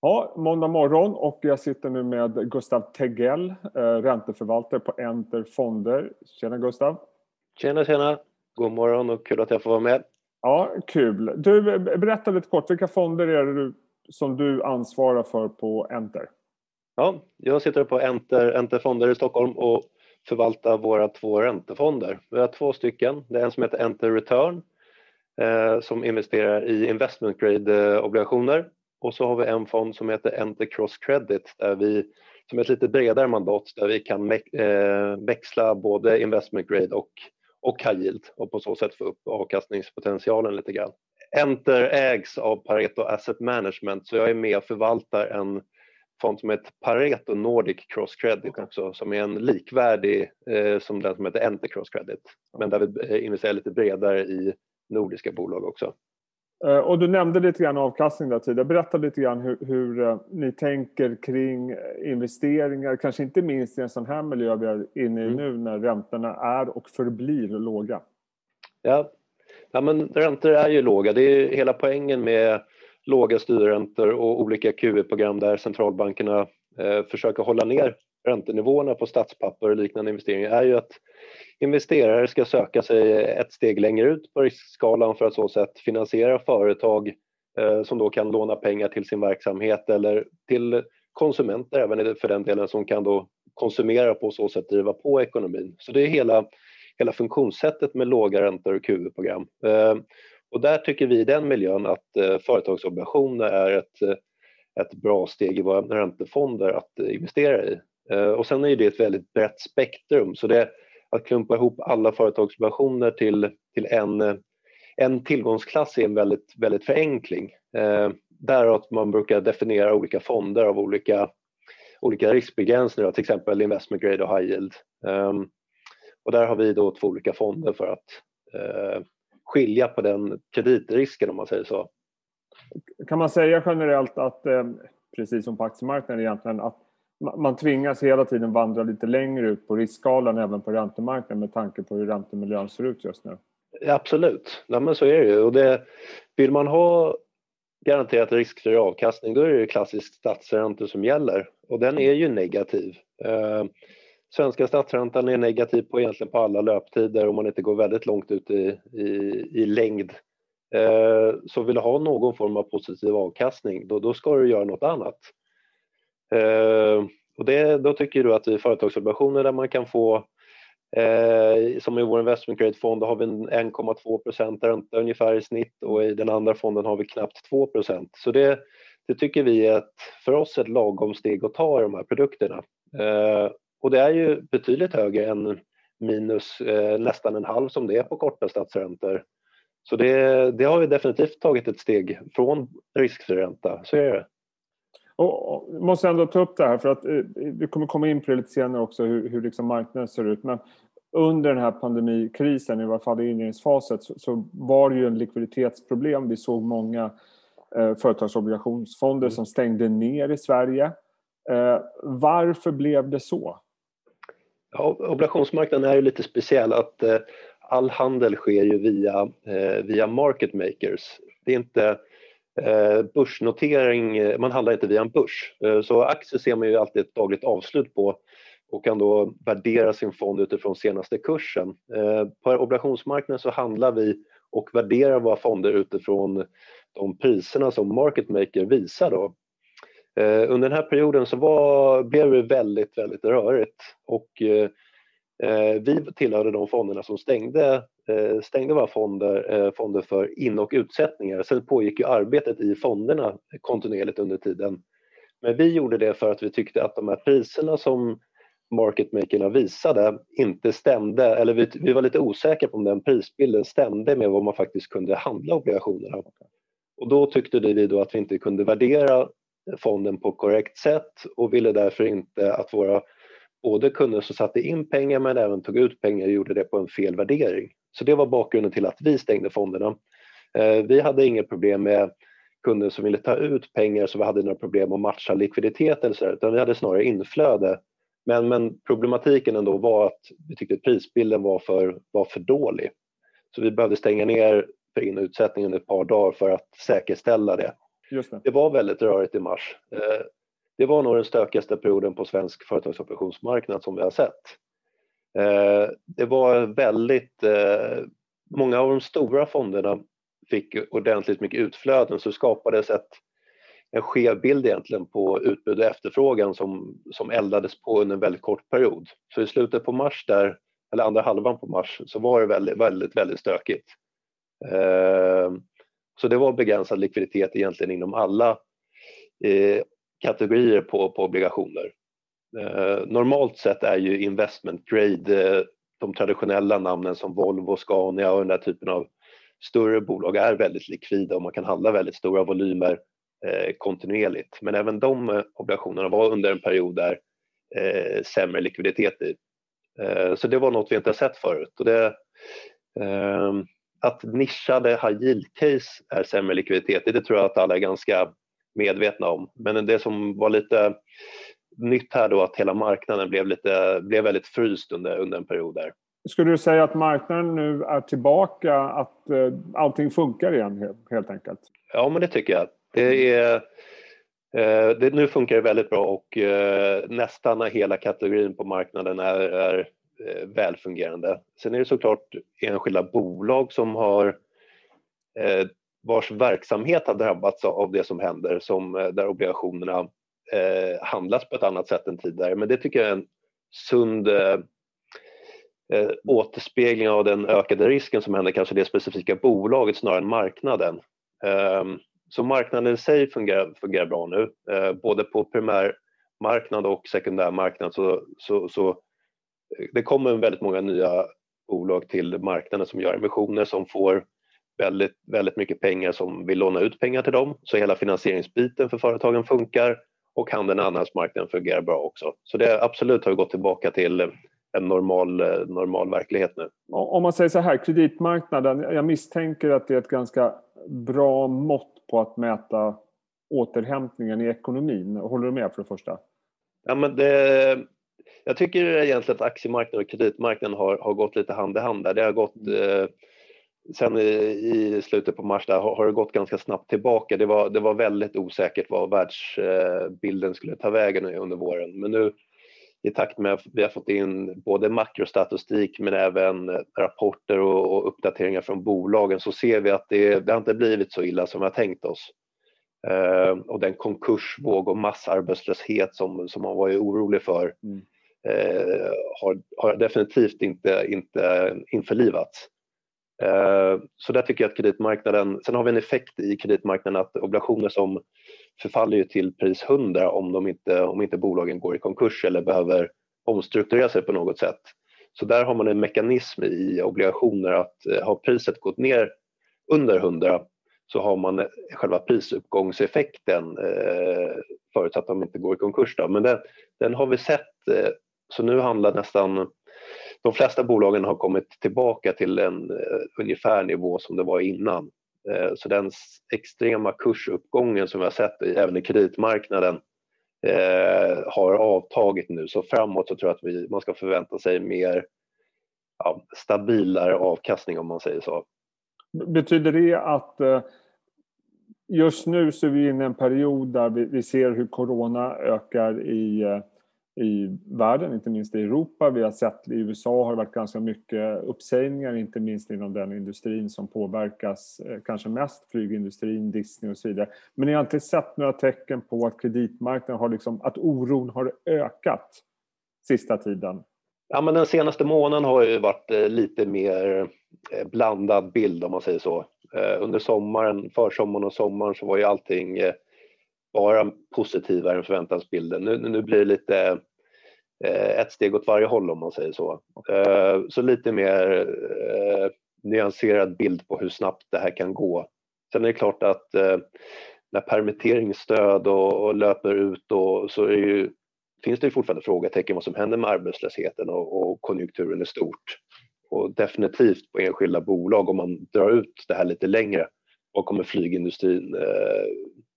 Ja, måndag morgon och jag sitter nu med Gustav Tegell, eh, ränteförvaltare på Enter Fonder. Tjena Gustav! Tjena, tjena! God morgon och kul att jag får vara med. Ja, kul. Du, berätta lite kort, vilka fonder är det du, som du ansvarar för på Enter? Ja, jag sitter på Enter, Enter Fonder i Stockholm och förvaltar våra två räntefonder. Vi har två stycken. Det är en som heter Enter Return eh, som investerar i investment grade-obligationer och så har vi en fond som heter Enter Cross Credit där vi som ett lite bredare mandat där vi kan eh, växla både investment grade och, och high yield och på så sätt få upp avkastningspotentialen lite grann. Enter ägs av Pareto Asset Management så jag är med och förvaltar en fond som heter Pareto Nordic Cross Credit också som är en likvärdig eh, som den som heter Enter Cross Credit men där vi eh, investerar lite bredare i nordiska bolag också. Eh, och du nämnde lite grann avkastning där tidigare. Berätta lite grann hur, hur, eh, ni tänker kring investeringar, kanske inte minst i en sån här miljö vi är inne i mm. nu när räntorna är och förblir låga. Ja, ja men räntor är ju låga. Det är hela poängen med låga styrräntor och olika QE-program där centralbankerna eh, försöker hålla ner räntenivåerna på statspapper och liknande investeringar är ju att investerare ska söka sig ett steg längre ut på riskskalan för att så sätt finansiera företag eh, som då kan låna pengar till sin verksamhet eller till konsumenter även för den delen som kan då konsumera på så sätt driva på ekonomin. Så det är hela, hela funktionssättet med låga räntor och QE-program. Eh, och där tycker vi i den miljön att eh, företagsobligationer är ett, ett bra steg i våra räntefonder att investera i. Eh, och sen är det ett väldigt brett spektrum så det att klumpa ihop alla företagsobligationer till, till en, en tillgångsklass är en väldigt, väldigt förenkling. Eh, där att man brukar definiera olika fonder av olika, olika riskbegränsningar, till exempel investment grade och high yield. Eh, och där har vi då två olika fonder för att eh, skilja på den kreditrisken om man säger så. Kan man säga generellt att, eh, precis som på aktiemarknaden egentligen, att man tvingas hela tiden vandra lite längre ut på riskskalan även på räntemarknaden med tanke på hur räntemiljön ser ut just nu. Absolut, Nej, men så är det ju. Och det, vill man ha garanterat riskfri avkastning då är det klassisk statsränta som gäller och den är ju negativ. Eh, svenska statsräntan är negativ på egentligen på alla löptider om man inte går väldigt långt ut i, i, i längd. Eh, så vill du ha någon form av positiv avkastning då, då ska du göra något annat. Eh, och det, då tycker du att i företagsobligationer där man kan få eh, som i vår investment grade-fond, då har vi 1,2 procent ränta ungefär i snitt och i den andra fonden har vi knappt 2 procent. Så det, det tycker vi är ett, för oss ett lagom steg att ta i de här produkterna. Eh, och det är ju betydligt högre än minus eh, nästan en halv som det är på korta statsräntor. Så det, det har vi definitivt tagit ett steg från riskfri ränta, så är det. Och, och, måste ändå ta upp det här för att eh, vi kommer komma in på det lite senare också hur, hur liksom marknaden ser ut. Men under den här pandemikrisen, i varje fall i inledningsfasen, så, så var det ju en likviditetsproblem. Vi såg många eh, företagsobligationsfonder mm. som stängde ner i Sverige. Eh, varför blev det så? Ja, obligationsmarknaden är ju lite speciell. att eh, All handel sker ju via, eh, via market makers. Det är inte Eh, börsnotering, eh, man handlar inte via en börs. Eh, så aktier ser man ju alltid ett dagligt avslut på och kan då värdera sin fond utifrån senaste kursen. På obligationsmarknaden så handlar vi och värderar våra fonder utifrån de priserna som market maker visar. Då. Under den här perioden så var, blev det väldigt, väldigt rörigt och Eh, vi tillhörde de fonderna som stängde Eh, stängde våra fonder, eh, fonder för in och utsättningar. Sen pågick ju arbetet i fonderna kontinuerligt under tiden. Men vi gjorde det för att vi tyckte att de här priserna som marketmakerna visade inte stämde, eller vi, vi, var lite osäkra på om den prisbilden stämde med vad man faktiskt kunde handla obligationerna. Och då tyckte vi då att vi inte kunde värdera fonden på korrekt sätt och ville därför inte att våra både kunder som satte in pengar men även tog ut pengar gjorde det på en fel värdering. Så det var bakgrunden till att vi stängde fonderna. Eh, vi hade inget problem med kunder som ville ta ut pengar så vi hade några problem att matcha likviditet eller så där, utan vi hade snarare inflöde. Men, men problematiken ändå var att vi tyckte att prisbilden var för, var för dålig. Så vi behövde stänga ner för in och utsättning under ett par dagar för att säkerställa det. Det. det var väldigt rörigt i mars. Det var nog den stökigaste perioden på svensk företagsoperationsmarknad som vi har sett. Eh, det var väldigt, eh, många av de stora fonderna fick ordentligt mycket utflöden så det skapades ett, en skev bild egentligen på utbud och efterfrågan som, som eldades på under en väldigt kort period. Så i slutet på mars där, eller andra halvan på mars, så var det väldigt, väldigt, väldigt stökigt. Eh, så det var begränsad likviditet egentligen inom alla kategorier på, på obligationer. Eh, normalt sett är ju investment grade eh, de traditionella namnen som Volvo, Scania och den där typen av större bolag är väldigt likvida och man kan handla väldigt stora volymer eh, kontinuerligt. Men även de eh, obligationerna var under en period där eh, sämre likviditet i. Eh, så det var något vi inte har sett förut. Och det, eh, att nischade high yield-case är sämre likviditet det tror jag att alla är ganska medvetna om. Men det som var lite nytt här då att hela marknaden blev, lite, blev väldigt fryst under, under en period där. Skulle du säga att marknaden nu är tillbaka, att eh, allting funkar igen helt enkelt? Ja, men det tycker jag. Det är, eh, det, nu funkar det väldigt bra och eh, nästan hela kategorin på marknaden är, är eh, välfungerande. Sen är det såklart enskilda bolag som har vars verksamhet har drabbats av det som händer, som, eh, där obligationerna eh, handlas på ett annat sätt än tidigare. Men det tycker jag är en sund eh, eh återspegling av den ökade risken som händer kanske det specifika bolaget snarare än marknaden. Eh, så marknaden i sig fungerar, fungerar bra nu, eh, både på primärmarknad och sekundärmarknad så, så, så eh, det kommer väldigt många nya bolag till marknaden som gör emissioner som får väldigt, väldigt mycket pengar som vill låna ut pengar till dem. Så hela finansieringsbiten för företagen funkar och handeln och andrahandsmarknaden fungerar bra också. Så det absolut har gått tillbaka till en normal, normal verklighet nu. Om man säger så här, kreditmarknaden, jag misstänker att det är ett ganska bra mått på att mäta återhämtningen i ekonomin. Håller du med för det första? Ja, men det, jag tycker egentligen att aktiemarknaden och kreditmarknaden har, har gått lite hand i hand där. Det har gått mm. eh, sen i, slutet på mars där har, det gått ganska snabbt tillbaka. Det var, det var väldigt osäkert vad världsbilden skulle ta vägen under våren. Men nu i takt med att vi har fått in både makrostatistik men även rapporter och, uppdateringar från bolagen så ser vi att det, det har inte blivit så illa som vi har tänkt oss. Uh, och den konkursvåg och massarbetslöshet som, som man var orolig för mm. uh, har, har definitivt inte, inte införlivats. Eh, så där tycker jag att kreditmarknaden, sen har vi en effekt i kreditmarknaden att obligationer som förfaller ju till pris 100 om, de inte, om inte bolagen går i konkurs eller behöver omstrukturera sig på något sätt. Så där har man en mekanism i obligationer att eh, har priset gått ner under 100 så har man själva prisuppgångseffekten eh, förutsatt att de inte går i konkurs. Då. Men den, den har vi sett, eh, så nu handlar nästan de flesta bolagen har kommit tillbaka till en uh, ungefär nivå som det var innan. Eh, så den extrema kursuppgången som vi har sett i, även i kreditmarknaden eh, har avtagit nu. Så framåt så tror jag att vi, man ska förvänta sig mer ja, stabilare avkastning om man säger så. Betyder det att just nu så är vi inne i en period där vi, vi ser hur corona ökar i i världen, inte minst i Europa. Vi har sett i USA har det varit ganska mycket uppsägningar, inte minst inom den industrin som påverkas eh, kanske mest, flygindustrin, Disney och så vidare. Men ni har inte sett några tecken på att kreditmarknaden har liksom, att oron har ökat sista tiden? Ja, men den senaste månaden har ju varit eh, lite mer eh, blandad bild om man säger så. Under sommaren, försommaren och sommaren så var ju allting bara positivare än förväntansbilden. Nu, nu blir det lite Eh, ett steg åt varje håll om man säger så. Eh, så lite mer eh, nyanserad bild på hur snabbt det här kan gå. Sen är det klart att eh, när permitteringsstöd och, och löper ut och så ju, finns det fortfarande frågetecken vad som händer med arbetslösheten och, och, konjunkturen i stort. Och definitivt på enskilda bolag om man drar ut det här lite längre. Vad kommer flygindustrin, eh,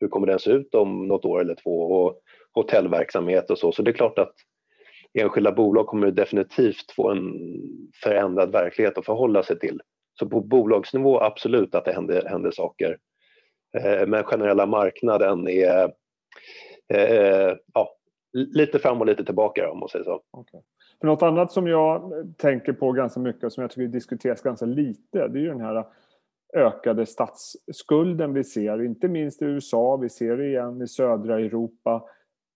hur kommer den se ut om något år eller två? Och hotellverksamhet och så. Så det är klart att enskilda bolag kommer definitivt få en förändrad verklighet att förhålla sig till. Så på bolagsnivå absolut att det händer, händer saker. Eh, men generella marknaden är eh, ja, lite fram och lite tillbaka om man säger så. Okay. För något annat som jag tänker på ganska mycket och som jag tycker diskuteras ganska lite det är ju den här ökade statsskulden vi ser, inte minst i USA, vi ser det igen i södra Europa.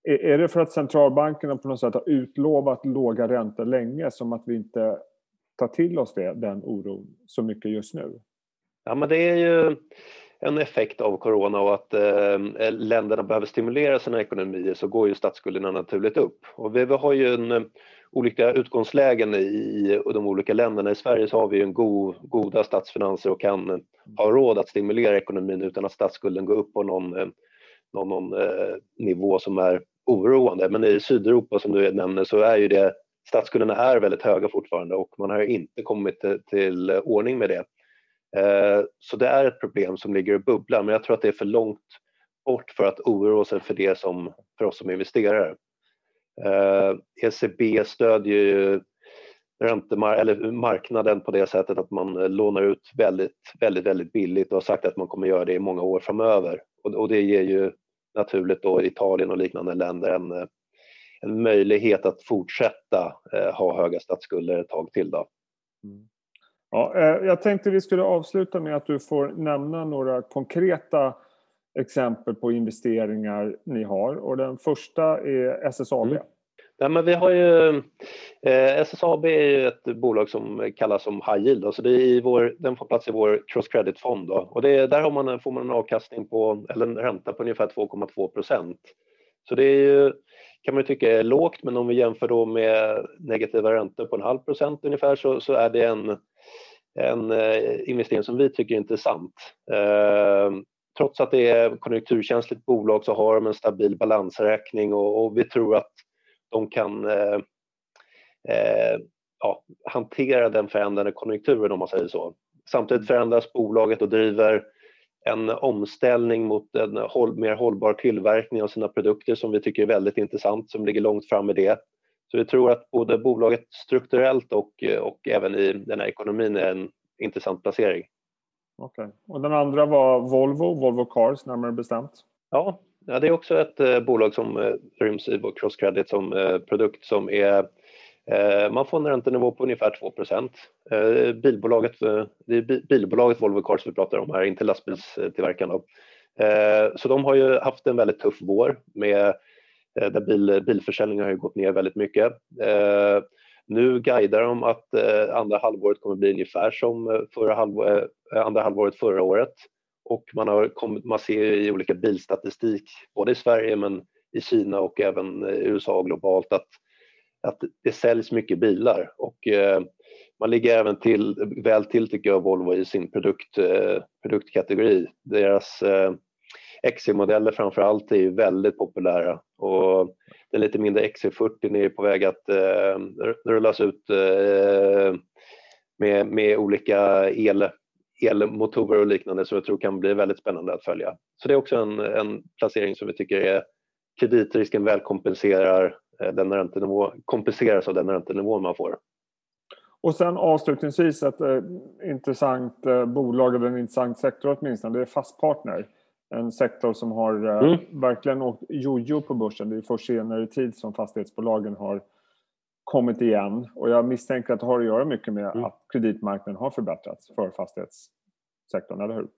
Är det för att centralbankerna på något sätt har utlovat låga räntor länge som att vi inte tar till oss det, den oron så mycket just nu? Ja, men det är ju en effekt av corona och att eh, eh, länderna behöver stimulera sina ekonomier så går ju statsskulderna naturligt upp. Och vi, vi har ju en, eh, olika utgångslägen i de olika länderna. I Sverige så har vi en god, goda statsfinanser och kan eh, ha råd att stimulera ekonomin utan att statsskulden går upp på någon, någon, någon eh, nivå som är oroande. Men i Sydeuropa som du nämner så är ju det statsskulderna är väldigt höga fortfarande och man har inte kommit till, till ordning med det. Eh, så det är ett problem som ligger och bubblar men jag tror att det är för långt bort för att oroa sig för det som, för oss som investerare. Eh, ECB stödjer ju räntemar eller marknaden på det sättet att man eh, lånar ut väldigt, väldigt, väldigt billigt och har sagt att man kommer göra det i många år framöver. Och, och det ger ju naturligt då Italien och liknande länder en, en möjlighet att fortsätta eh, ha höga statsskulder ett tag till. Då. Mm. Ja, eh, jag tänkte vi skulle avsluta med att du får nämna några konkreta exempel på investeringar ni har. Och den första är SSAB. Mm. Ja, men vi har ju, eh, SSAB är ju ett bolag som kallas som high yield, alltså det är i vår, den får plats i vår cross credit-fond. Och det, där har man, får man en avkastning på, eller en ränta på ungefär 2,2 procent. Så det är ju, kan man tycka är lågt, men om vi jämför då med negativa räntor på en halv procent ungefär så, så är det en en eh, investering som vi tycker är intressant. Ehm, trots att det är konjunkturkänsligt bolag så har de en stabil balansräkning och, vi tror att de kan eh, eh, ja, hantera den förändrade konjunkturen om man säger så. Samtidigt förändras bolaget och driver en omställning mot en mer hållbar tillverkning av sina produkter som vi tycker är väldigt intressant, som ligger långt fram i det. Så vi tror att både bolaget strukturellt och, och även i den här ekonomin är en intressant placering. Okej. Okay. Och den andra var Volvo, Volvo Cars närmare bestämt? Ja, det är också ett eh, bolag som eh, ryms i vår Crosscredit som eh, produkt som är man får en räntenivå på ungefär 2 eh, bilbolaget, Det är bilbolaget Volvo Cars vi pratar om här, inte lastbilstillverkarna. Så de har ju haft en väldigt tuff vår med Eh, där bil, bilförsäljningen har gått ner väldigt mycket. Eh, nu guidar de att eh, andra halvåret kommer bli ungefär som eh, förra halvår, eh, andra halvåret förra året. Och man, har kommit, man ser i olika bilstatistik, både i Sverige men i Kina och även i USA och globalt, att, att det säljs mycket bilar. Och, eh, man ligger även till, väl till, tycker jag, Volvo i sin produkt, eh, produktkategori. Deras eh, XC-modeller framför allt är ju väldigt populära och den lite mindre XC40 är på väg att eh, rullas ut eh, med, med olika el, elmotorer och liknande som jag tror kan bli väldigt spännande att följa. Så det är också en, en placering som vi tycker är kreditrisken väl kompenserar eh, den räntenivå, kompenseras av den räntenivå man får. Och sen avslutningsvis ett eh, intressant eh, bolag eller en intressant sektor åtminstone, det är Fastpartner en sektor som har eh, mm. verkligen åkt jojo på börsen. Det är först senare tid som fastighetsbolagen har kommit igen. Och jag misstänker att det har att göra mycket med mm. att kreditmarknaden har förbättrats för fastighetssektorn, eller hur?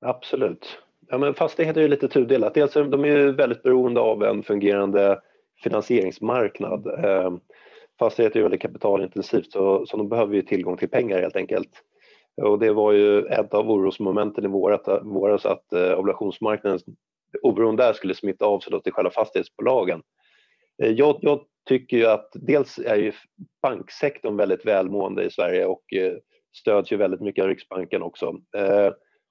Absolut. Ja, men fastigheter är lite tudelat. Dels är de är väldigt beroende av en fungerande finansieringsmarknad. Eh, fastigheter är väldigt kapitalintensivt så, så de behöver ju tillgång till pengar helt enkelt. Och det var ju ett av orosmomenten i våras att eh, obligationsmarknaden, oron där skulle smitta av sig till själva fastighetsbolagen. Eh, jag, jag, tycker ju att dels är ju banksektorn väldigt välmående i Sverige och eh, stöds ju väldigt mycket av Riksbanken också.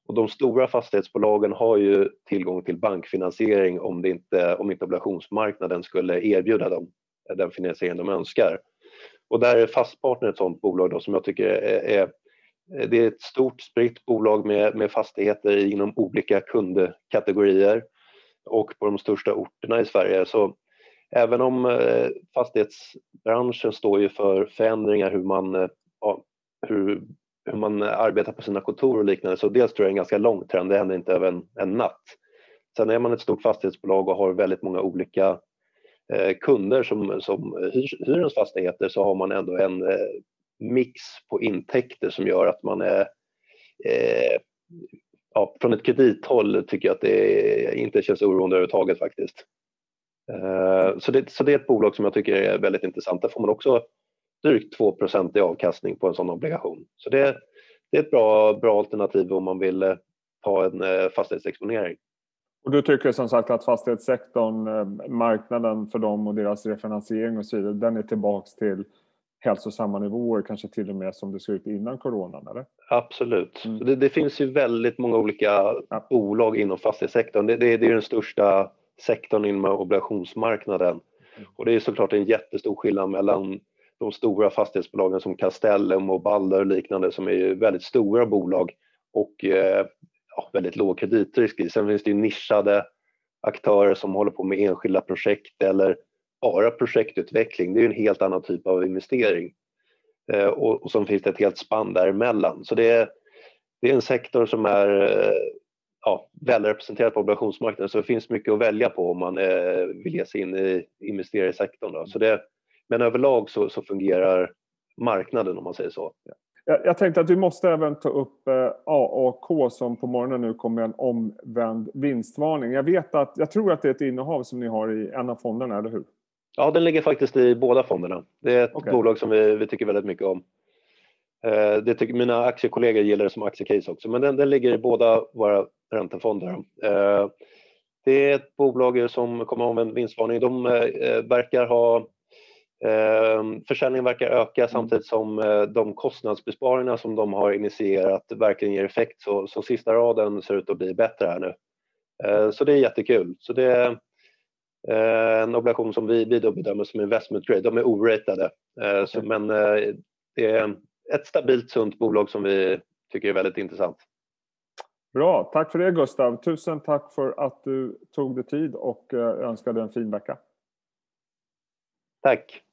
Och de stora fastighetsbolagen har ju tillgång till bankfinansiering om, det inte, om inte obligationsmarknaden skulle erbjuda dem den finansiering de önskar. Och där är Fastpartner ett sådant bolag då som jag tycker är, är Eh, det är ett stort spritt bolag med, med fastigheter inom olika kundkategorier och på de största orterna i Sverige. Så även om eh, fastighetsbranschen står ju för förändringar hur man, eh, ja, hur hur man arbetar på sina kontor och liknande. Så dels tror jag det är en ganska lång trend, det händer inte över en, en natt. Sen är man ett stort fastighetsbolag och har väldigt många olika eh, kunder som, som hyr, hyr ens fastigheter så har man ändå en eh, mix på intäkter som gör att man är eh, ja, från ett kredithåll tycker jag att det inte känns oroande överhuvudtaget faktiskt. Eh, så, det, så det är ett bolag som jag tycker är väldigt intressant. Där får man också drygt 2% i avkastning på en sån obligation. Så det, det är ett bra, bra alternativ om man vill eh, ha en eh, fastighetsexponering. Och du tycker som sagt att fastighetssektorn, eh, marknaden för dem och deras refinansiering och så vidare, den är tillbaks till hälsosamma nivåer, kanske till och med som det såg ut innan coronan? Eller? Absolut. Mm. Det, det, finns ju väldigt många olika ja. bolag inom fastighetssektorn. Det, det, det är den största sektorn inom obligationsmarknaden. Mm. Och det är såklart en jättestor skillnad mellan de stora fastighetsbolagen som Castellum och Balder och liknande som är väldigt stora bolag och eh, ja, väldigt låg kreditrisk i. Sen finns det ju nischade aktörer som håller på med enskilda projekt eller bara projektutveckling. Det är en helt annan typ av investering. Eh, och, och så finns det ett helt spann däremellan. Så det är, det är en sektor som är eh, ja, välrepresenterad på obligationsmarknaden så det finns mycket att välja på om man eh, vill ge sig in i investerarsektorn. Då. Så det, men överlag så, så fungerar marknaden om man säger så. Jag, jag tänkte att vi måste även ta upp eh, AAK som på morgonen nu kommer en omvänd vinstvarning. Jag vet att, jag tror att det är ett innehav som ni har i en av fonderna, eller hur? Ja, den ligger faktiskt i båda fonderna. Det är ett okay. bolag som vi, vi tycker väldigt mycket om. Eh, det tycker, mina aktiekollegor gillar det som aktiecase också, men den, den ligger i båda våra räntefonder. Eh, det är ett bolag som kommer om en vinstvarning. De eh, verkar ha Försäljningen verkar öka samtidigt som de kostnadsbesparingar som de har initierat verkligen ger effekt. Så, så sista raden ser ut att bli bättre här nu. Så det är jättekul. Så det en obligation som vi, vi då bedömer som investment grade. De är oratade. Så, men det är ett stabilt, sunt bolag som vi tycker är väldigt intressant. Bra, tack för det Gustav. Tusen tack för att du tog dig tid och eh, önskade en fin vecka. Tack.